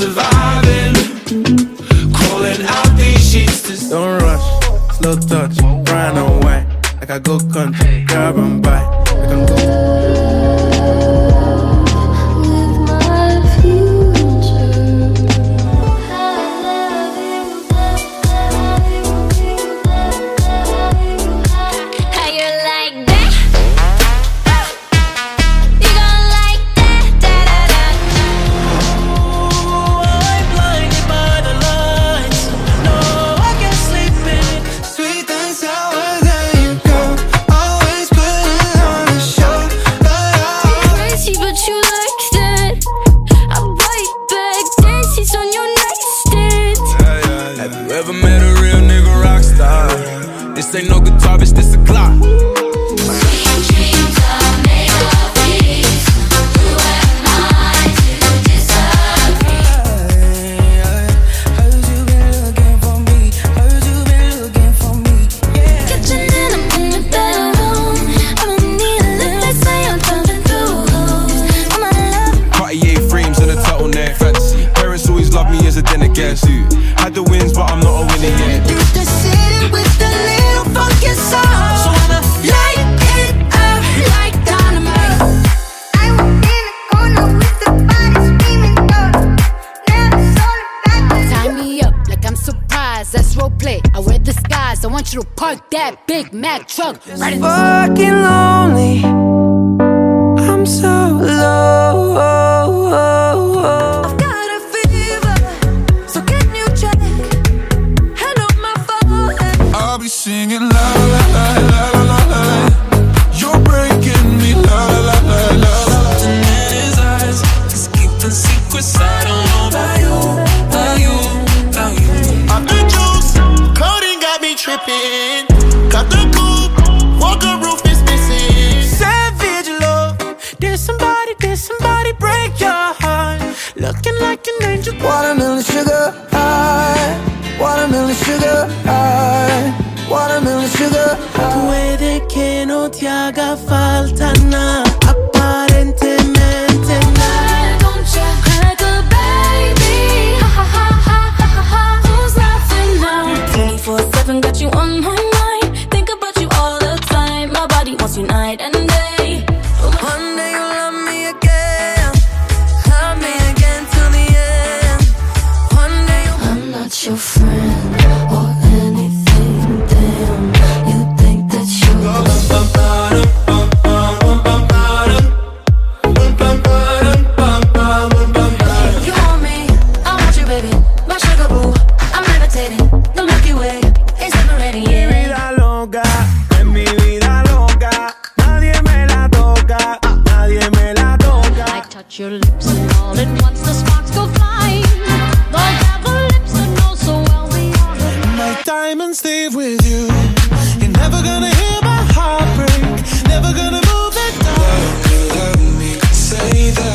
survive. sheets on your nightstand. Yeah, yeah, yeah. Have you ever met a real nigga rock star? This ain't no guitar, bitch, this a clock. Me as a dinner guest. Had the wins, but I'm not a winner yet. So I'ma light it up like dynamite. Tie me up like I'm surprised. That's role play. I wear disguise. I want you to park that Big Mack truck right in the Fucking lonely. Singing la la la la la la la. You're breaking me la la la la la. Something in his eyes is keeping secrets I don't know about you, about you, about you. Off the juice, codeine got me tripping. Cut the coupe, walker roof is missing. Savage love, did somebody, did somebody break your heart? Looking like an angel. Watermelon sugar high, watermelon sugar high, watermelon sugar. Puede que no te haga falta nada, aparentemente nada. Don't you crack a baby? Ha ha ha ha ha ha. Who's laughing now? 24-7 got you on my mind I'm levitating, the Milky Way Nadie me la toca, nadie me la toca. I touch your lips and all at once the sparks go flying. Those devil lips that know so well the. My diamonds with you. You're never gonna hear my heart break. Never gonna move it me, say that.